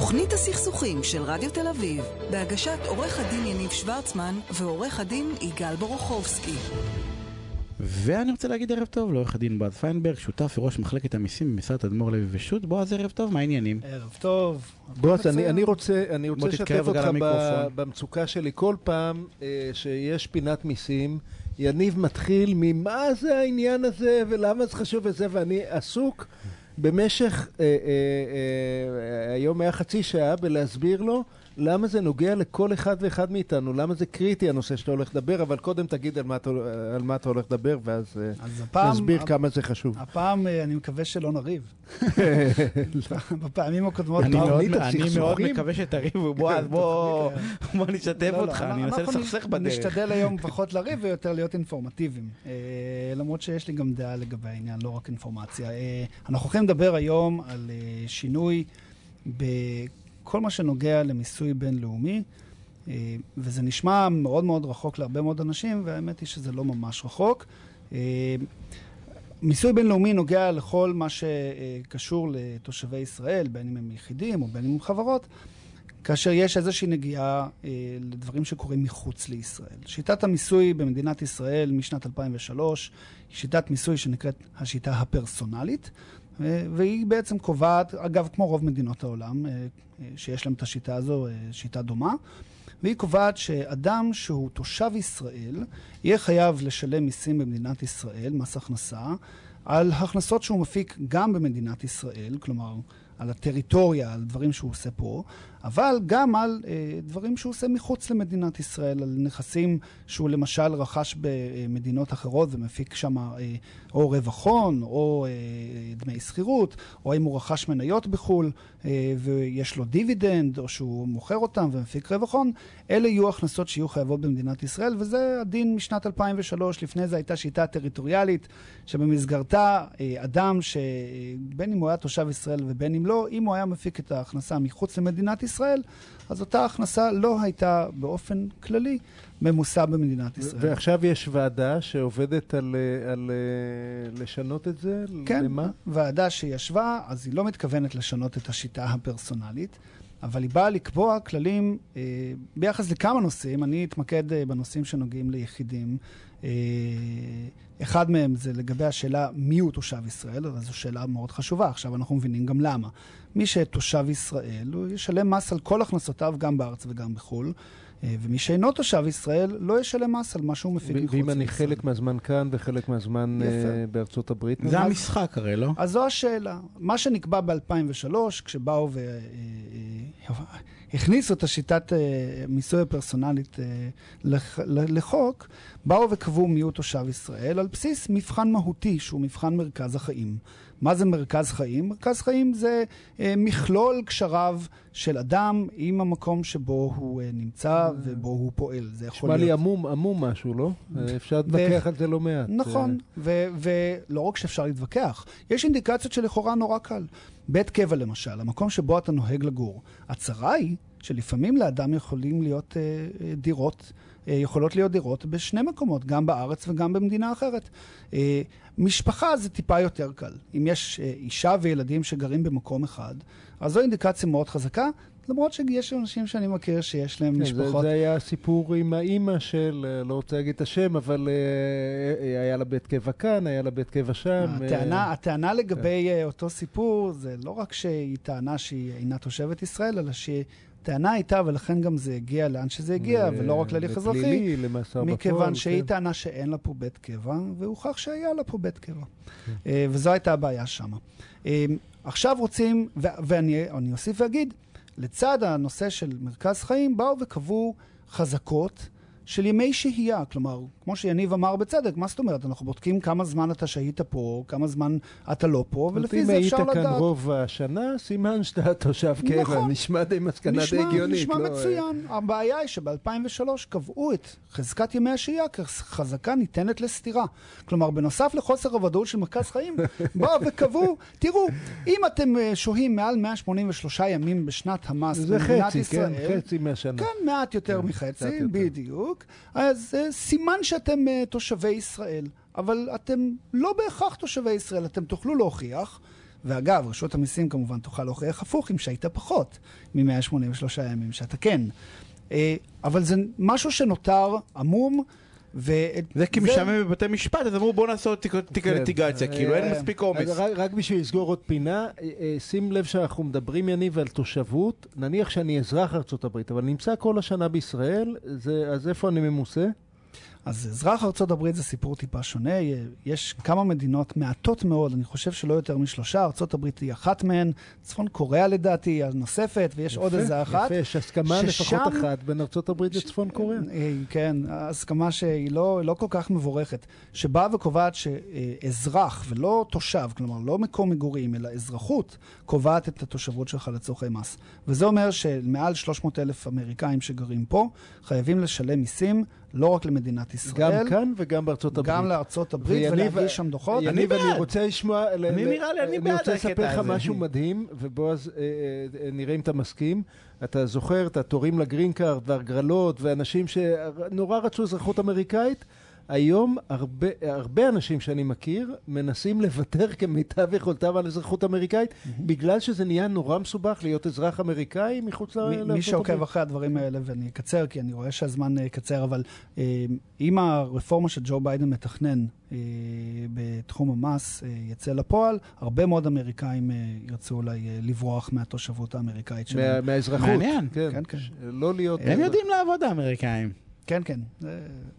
תוכנית הסכסוכים של רדיו תל אביב, בהגשת עורך הדין יניב שוורצמן ועורך הדין יגאל בורוכובסקי. ואני רוצה להגיד ערב טוב לעורך הדין בועז פיינברג, שותף וראש מחלקת המיסים במשרד אדמו"ר לוי ושות'. בועז, ערב טוב, מה העניינים? ערב טוב. בועז, אני, אני רוצה, אני רוצה לשתף אותך ב-. במצוקה שלי. כל פעם אה, שיש פינת מיסים, יניב מתחיל ממה זה העניין הזה ולמה זה חשוב וזה, ואני עסוק במשך, אה, אה, אה, היום היה חצי שעה בלהסביר לו למה זה נוגע לכל אחד ואחד מאיתנו, למה זה קריטי הנושא שאתה הולך לדבר, אבל קודם תגיד על מה אתה, על מה אתה הולך לדבר, ואז אה, אז הפעם, נסביר הפ- כמה זה חשוב. הפעם אה, אני מקווה שלא נריב. בפעמים הקודמות אני מאוד- אני מאוד? מקווה שתריבו, בועז, בוא בוא נשתף לא, לא, אותך, אני אנסה לסכסך בדרך. נשתדל היום פחות לריב ויותר להיות אינפורמטיביים. אה, למרות שיש לי גם דעה לגבי העניין, לא רק אינפורמציה. אנחנו הולכים לדבר היום על שינוי בכל מה שנוגע למיסוי בינלאומי, אה, וזה נשמע מאוד מאוד רחוק להרבה מאוד אנשים, והאמת היא שזה לא ממש רחוק. אה, מיסוי בינלאומי נוגע לכל מה שקשור לתושבי ישראל, בין אם הם יחידים או בין אם הם חברות, כאשר יש איזושהי נגיעה אה, לדברים שקורים מחוץ לישראל. שיטת המיסוי במדינת ישראל משנת 2003 היא שיטת מיסוי שנקראת השיטה הפרסונלית, והיא בעצם קובעת, אגב, כמו רוב מדינות העולם, אה, אה, שיש להם את השיטה הזו, אה, שיטה דומה, והיא קובעת שאדם שהוא תושב ישראל יהיה חייב לשלם מיסים במדינת ישראל, מס הכנסה, על הכנסות שהוא מפיק גם במדינת ישראל, כלומר, על הטריטוריה, על דברים שהוא עושה פה, אבל גם על אה, דברים שהוא עושה מחוץ למדינת ישראל, על נכסים שהוא למשל רכש במדינות אחרות ומפיק שם אה, או רווח הון, או אה, דמי שכירות, או אם הוא רכש מניות בחו"ל אה, ויש לו דיבידנד, או שהוא מוכר אותם ומפיק רווח הון, אלה יהיו הכנסות שיהיו חייבות במדינת ישראל, וזה הדין משנת 2003. לפני זה הייתה שיטה טריטוריאלית, שבמסגרתה אה, אדם שבין אם הוא היה תושב ישראל ובין אם לא, אם הוא היה מפיק את ההכנסה מחוץ למדינת ישראל, אז אותה הכנסה לא הייתה באופן כללי ממוסה במדינת ישראל. ועכשיו יש ועדה שעובדת על, אה, על אה, לשנות את זה? כן, למה? ועדה שישבה, אז היא לא מתכוונת לשנות את השיטה הפרסונלית, אבל היא באה לקבוע כללים אה, ביחס לכמה נושאים. אני אתמקד אה, בנושאים שנוגעים ליחידים. אה, אחד מהם זה לגבי השאלה מי הוא תושב ישראל, אבל זו שאלה מאוד חשובה. עכשיו אנחנו מבינים גם למה. מי שתושב ישראל, הוא ישלם מס על כל הכנסותיו, גם בארץ וגם בחו"ל. אה, ומי שאינו תושב ישראל לא ישלם מס על מה שהוא מפיק מחוץ לישראל. ואם אני חלק מהזמן כאן וחלק מהזמן יפה. אה, בארצות הברית? זה המשחק הרי, לא? אז זו השאלה. מה שנקבע ב-2003, כשבאו והכניסו את השיטת אה, מיסוי הפרסונלית אה, לחוק, באו וקבעו מיהו תושב ישראל על בסיס מבחן מהותי, שהוא מבחן מרכז החיים. מה זה מרכז חיים? מרכז חיים זה אה, מכלול קשריו של אדם עם המקום שבו הוא אה, נמצא ובו הוא פועל. זה יכול נשמע לי להיות... עמום, עמום משהו, לא? אה, אפשר להתווכח על זה לא מעט. נכון, ו- ולא רק שאפשר להתווכח, יש אינדיקציות שלכאורה נורא קל. בית קבע למשל, המקום שבו אתה נוהג לגור. הצרה היא שלפעמים לאדם יכולים להיות אה, אה, דירות, אה, יכולות להיות דירות בשני מקומות, גם בארץ וגם במדינה אחרת. אה, משפחה זה טיפה יותר קל. אם יש אה, אישה וילדים שגרים במקום אחד, אז זו אינדיקציה מאוד חזקה. למרות שיש אנשים שאני מכיר שיש להם כן, משפחות... זה, זה היה הסיפור עם האימא של, אה, לא רוצה להגיד את השם, אבל אה, אה, היה לה בית קבע כאן, היה לה בית קבע שם. הטענה, אה, הטענה לגבי אה, אותו סיפור, זה לא רק שהיא טענה שהיא אינה תושבת ישראל, אלא שטענה הייתה, ולכן גם זה הגיע לאן שזה הגיע, ל- ולא רק להליך אזרחי, לפלילי, למאסר בפועל. מכיוון שהיא כן. טענה שאין לה פה בית קבע, והוכח שהיה לה פה בית קבע. כן. אה, וזו הייתה הבעיה שם. אה, עכשיו רוצים, ואני אני אוסיף ואגיד, לצד הנושא של מרכז חיים, באו וקבעו חזקות של ימי שהייה. כלומר, כמו שיניב אמר בצדק, מה זאת אומרת? אנחנו בודקים כמה זמן אתה שהית פה, כמה זמן אתה לא פה, ולפי זה אפשר אם היית כאן לדעת. רוב השנה, סימן שאתה תושב קבע. נכון. נשמע די מסקנה די הגיונית. נשמע לא, אה, מצוין. הבעיה היא שב-2003 קבעו את חזקת ימי השהייה כחזקה ניתנת לסתירה. כלומר, בנוסף לחוסר הוודאות של מרכז חיים, באו וקבעו, תראו, אם אתם אה, שוהים מעל 183 ימים בשנת המס זה במדינת חצי, ישראל, כן, חצי מהשנה. כן, מעט יותר כן, מחצי. בדיוק. אז אה, סימן שאתם אה, תושבי ישראל, אבל אתם לא בהכרח תושבי ישראל, אתם תוכלו להוכיח. ואגב, רשות המיסים כמובן תוכל להוכיח הפוך אם שהיית פחות מ-183 ימים, שאתה כן. אה, אבל זה משהו שנותר עמום. ו... זה כי משעמם בבתי משפט, אז אמרו בואו נעשה עוד תיק כן. ליטיגציה, כאילו אין אה, מספיק עומס. רק, רק בשביל לסגור עוד פינה, אה, אה, שים לב שאנחנו מדברים, יניב, על תושבות. נניח שאני אזרח ארצות הברית, אבל נמצא כל השנה בישראל, זה, אז איפה אני ממוסה? אז אזרח ארצות הברית זה סיפור טיפה שונה. יש כמה מדינות מעטות מאוד, אני חושב שלא יותר משלושה, ארצות הברית היא אחת מהן, צפון קוריאה לדעתי היא הנוספת, ויש יפה, עוד איזה אחת. יפה, יש הסכמה ששם- לפחות אחת בין ארצות הברית לצפון קוריאה. אה, כן, הסכמה שהיא לא, לא כל כך מבורכת, שבאה וקובעת שאזרח ולא תושב, כלומר לא מקום מגורים, אלא אזרחות, קובעת את התושבות שלך לצורכי מס. וזה אומר שמעל 300 אלף אמריקאים שגרים פה, חייבים לשלם מיסים לא רק למדינת ישראל, גם כאן וגם בארצות הברית. גם לארצות הברית, ולהגיש שם דוחות. אני אני בעד. רוצה לשמוע... אני נראה לי, אני אני בעד רוצה הקטע לספר לך הזה. משהו מדהים, ובועז, אה, אה, נראה אם אתה מסכים. אתה זוכר את התורים לגרין קארד והגרלות, ואנשים שנורא רצו אזרחות אמריקאית? היום הרבה, הרבה אנשים שאני מכיר מנסים לוותר כמיטב יכולתם על אזרחות אמריקאית, בגלל שזה נהיה נורא מסובך להיות אזרח אמריקאי מחוץ ל- מי- שעוקב. אחרי הדברים האלה, ואני אקצר, כי אני רואה שהזמן אה, קצר, אבל אה, אם הרפורמה שג'ו ביידן מתכנן אה, בתחום המס אה, יצא לפועל, הרבה מאוד אמריקאים אה, ירצו אולי אה, לברוח מהתושבות האמריקאית מה, שלהם. מהאזרחות. מעניין. כן, כן, כן. ש- לא להיות... הם יודעים לעבוד האמריקאים. כן, כן,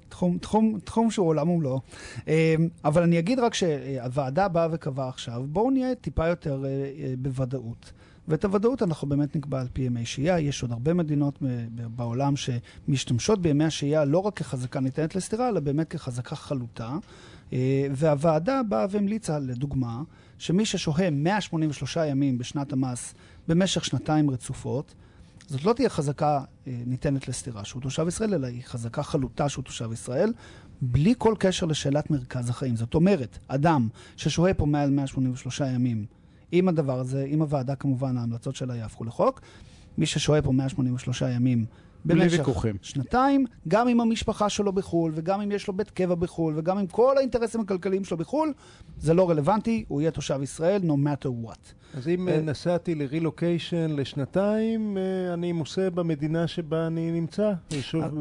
תחום, תחום, תחום שהוא עולם ומלואו. אה, אבל אני אגיד רק שהוועדה באה וקבעה עכשיו, בואו נהיה טיפה יותר אה, אה, בוודאות. ואת הוודאות אנחנו באמת נקבע על פי ימי שהייה. יש עוד הרבה מדינות ב- בעולם שמשתמשות בימי השהייה לא רק כחזקה ניתנת לסתירה, אלא באמת כחזקה חלוטה. אה, והוועדה באה והמליצה, לדוגמה, שמי ששוהה 183 ימים בשנת המס במשך שנתיים רצופות, זאת לא תהיה חזקה אה, ניתנת לסתירה שהוא תושב ישראל, אלא היא חזקה חלוטה שהוא תושב ישראל, בלי כל קשר לשאלת מרכז החיים. זאת אומרת, אדם ששוהה פה מעל 183 ימים, עם הדבר הזה, עם הוועדה כמובן, ההמלצות שלה יהפכו לחוק, מי ששוהה פה 183 ימים במשך ויכוחים. שנתיים, גם עם המשפחה שלו בחו"ל, וגם אם יש לו בית קבע בחו"ל, וגם עם כל האינטרסים הכלכליים שלו בחו"ל, זה לא רלוונטי, הוא יהיה תושב ישראל, no matter what. אז אם אה, נסעתי לרילוקיישן לשנתיים, אה, אני מוסה במדינה שבה אני נמצא.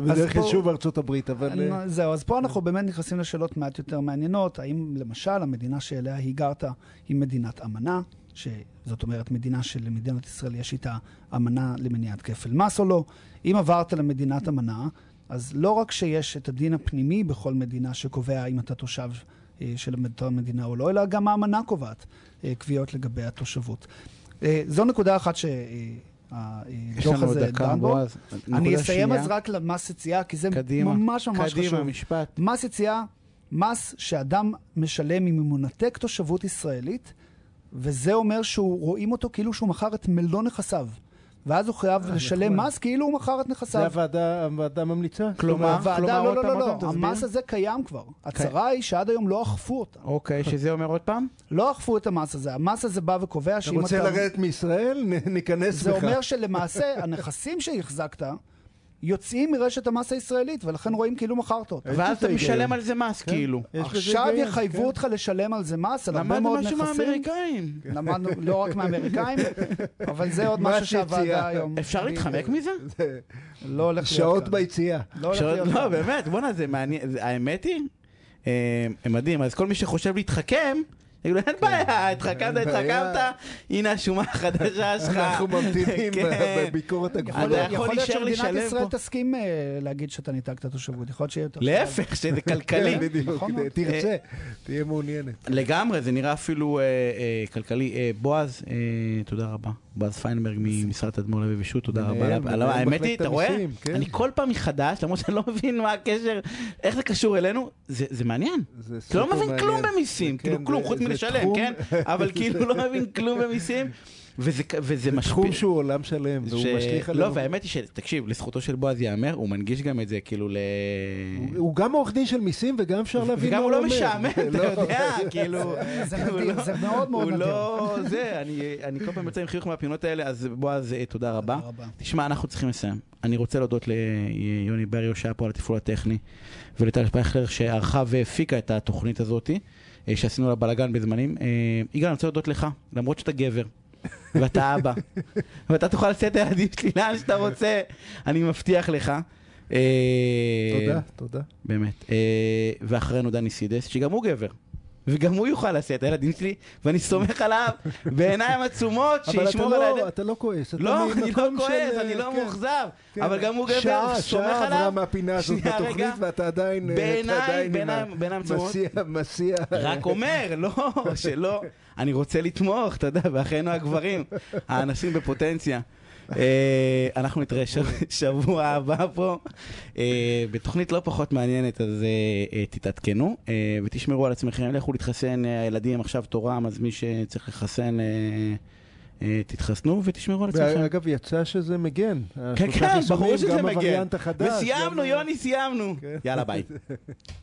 בדרך כלל שוב ארצות הברית, אבל... אה, זהו, אז פה אנחנו באמת נכנסים לשאלות מעט יותר מעניינות. האם למשל המדינה שאליה היגרת היא מדינת אמנה, שזאת אומרת מדינה שלמדינת ישראל יש איתה אמנה למניעת כפל מס או לא? אם עברת למדינת אמנה, אז לא רק שיש את הדין הפנימי בכל מדינה שקובע אם אתה תושב אה, של אותה מדינה או לא, אלא גם האמנה קובעת אה, קביעות לגבי התושבות. אה, זו נקודה אחת שהדוח לנו עוד הזה דן בו. אני אסיים. אז רק למס יציאה, כי זה קדימה, ממש ממש חשוב. קדימה, משפט. מס יציאה, מס שאדם משלם אם הוא מנתק תושבות ישראלית, וזה אומר שהוא, רואים אותו כאילו שהוא מכר את מלוא נכסיו. ואז הוא חייב אה, לשלם. מס כאילו הוא מכר את זה נכסיו. הוועדה הוועדה ממליצה? כלומר, הוועדה, לא, לא, לא, לא. המס הזה קיים כבר. הצרה היא שעד היום לא אכפו אותה. אוקיי, שזה אומר עוד פעם? לא אכפו את המס הזה. המס הזה בא וקובע אתה שאם רוצה אתה... לרדת מישראל? ניכנס זה בך. אומר שלמעשה הנכסים שהחזקת יוצאים מרשת המס הישראלית, ולכן רואים כאילו מכרת אותם. יש ואז אתה משלם. על זה מס, כן. כאילו. עכשיו יחייבו כן. אותך לשלם על זה מס, על הרבה למדנו מאוד משהו נכסים. מהאמריקאים. למדנו לא רק מהאמריקאים, אבל זה עוד משהו שהוועדה. היום... אפשר להתחמק מזה? זה לא הולך להיות שעות. ביציאה. לא לא. באמת, בואנה, זה מעניין. האמת היא, אה, מדהים. אז כל מי שחושב להתחכם, יגידו, אין בעיה, התחכמת. התחכמת, הנה השומה החדשה שלך. אנחנו ממתינים כן. בביקורת יכול אתה הגבולות. להיות- יכול יכול להיות להישאר שמדינת לשלם ישראל פה. תסכים אה, להגיד שאתה ניתקת תושבות. יכול להיות שיהיה יותר... להפך, שזה כלכלי. כן, בדיוק, נכון. תרצה, תהיה מעוניינת. לגמרי, זה נראה אפילו אה, אה, כלכלי. אה, בועז, אה, תודה רבה. בועז פיינברג ממשרד תדמור לוי ושות', תודה רבה. האמת היא, אתה רואה? כן. אני כל פעם מחדש, למרות שאני לא מבין מה הקשר, איך זה קשור אלינו, זה מעניין. אתה לא סופר מבין כלום. במיסים, כאילו כן, כלום, חוץ מלשלם, כן? אבל כאילו לא מבין כלום במיסים, וזה וזה משפיע. תחום שהוא עולם שלם, והוא ש- משליך לא, עלינו. והאמת היא שתקשיב, לזכותו של בועז ייאמר, הוא מנגיש גם את זה כאילו ל... הוא- הוא גם עורך דין של מיסים וגם אפשר להבין וגם מה הוא לא אומר. משעמם, אתה לא. יודע, כאילו... זה הוא נדיר, לא- זה מאוד מאוד הוא נדיר. לא... זה, אני- אני כל פעם יוצא עם חיוך מהפינות האלה, אז בועז, אה, תודה רבה. תשמע, אנחנו צריכים לסיים. אני רוצה להודות ליוני בריו שהיה פה על התפעול הטכני, ולטל שפייכלר שערכה והפיקה את התוכנית הזאתי. אה, שעשינו לה בלאגן בזמנים. אה, יגאל, אני רוצה להודות לך, למרות שאתה גבר, ואתה אבא, ואתה תוכל לשאת את הילדים שלי לאן שאתה רוצה, אני מבטיח לך. אה, תודה, תודה. באמת. אה, ואחרינו דני סידס, שגם הוא גבר. וגם הוא יוכל לשאת את הילדים שלי, ואני סומך עליו בעיניים עצומות, אבל שישמור על לא, הילדים. אתה לא כועס. לא, אני לא כועס, אני לא כן, מאוכזב, כן. אבל גם הוא גבר, סומך שעה עברה עליו. מהפינה הזאת בתוכנית. ואתה עדיין... אה, בעיניים- בעיניים עצומות. המסיע, מסיע. רק אומר, לא, שלא. אני רוצה לתמוך, אתה יודע, באחינו הגברים, האנשים בפוטנציה. אה, אנחנו נתראה שב- שבוע הבא פה אה, בתוכנית לא פחות מעניינת, אז אה, תתעדכנו ותשמרו על עצמכם, לכו להתחסן, הילדים עכשיו תורם, אז מי שצריך לחסן, תתחסנו ותשמרו על עצמכם. ואגב, יצא שזה מגן. כן, כן, ברור שזה מגן. וסיימנו, יוני, סיימנו. כן. יאללה, ביי.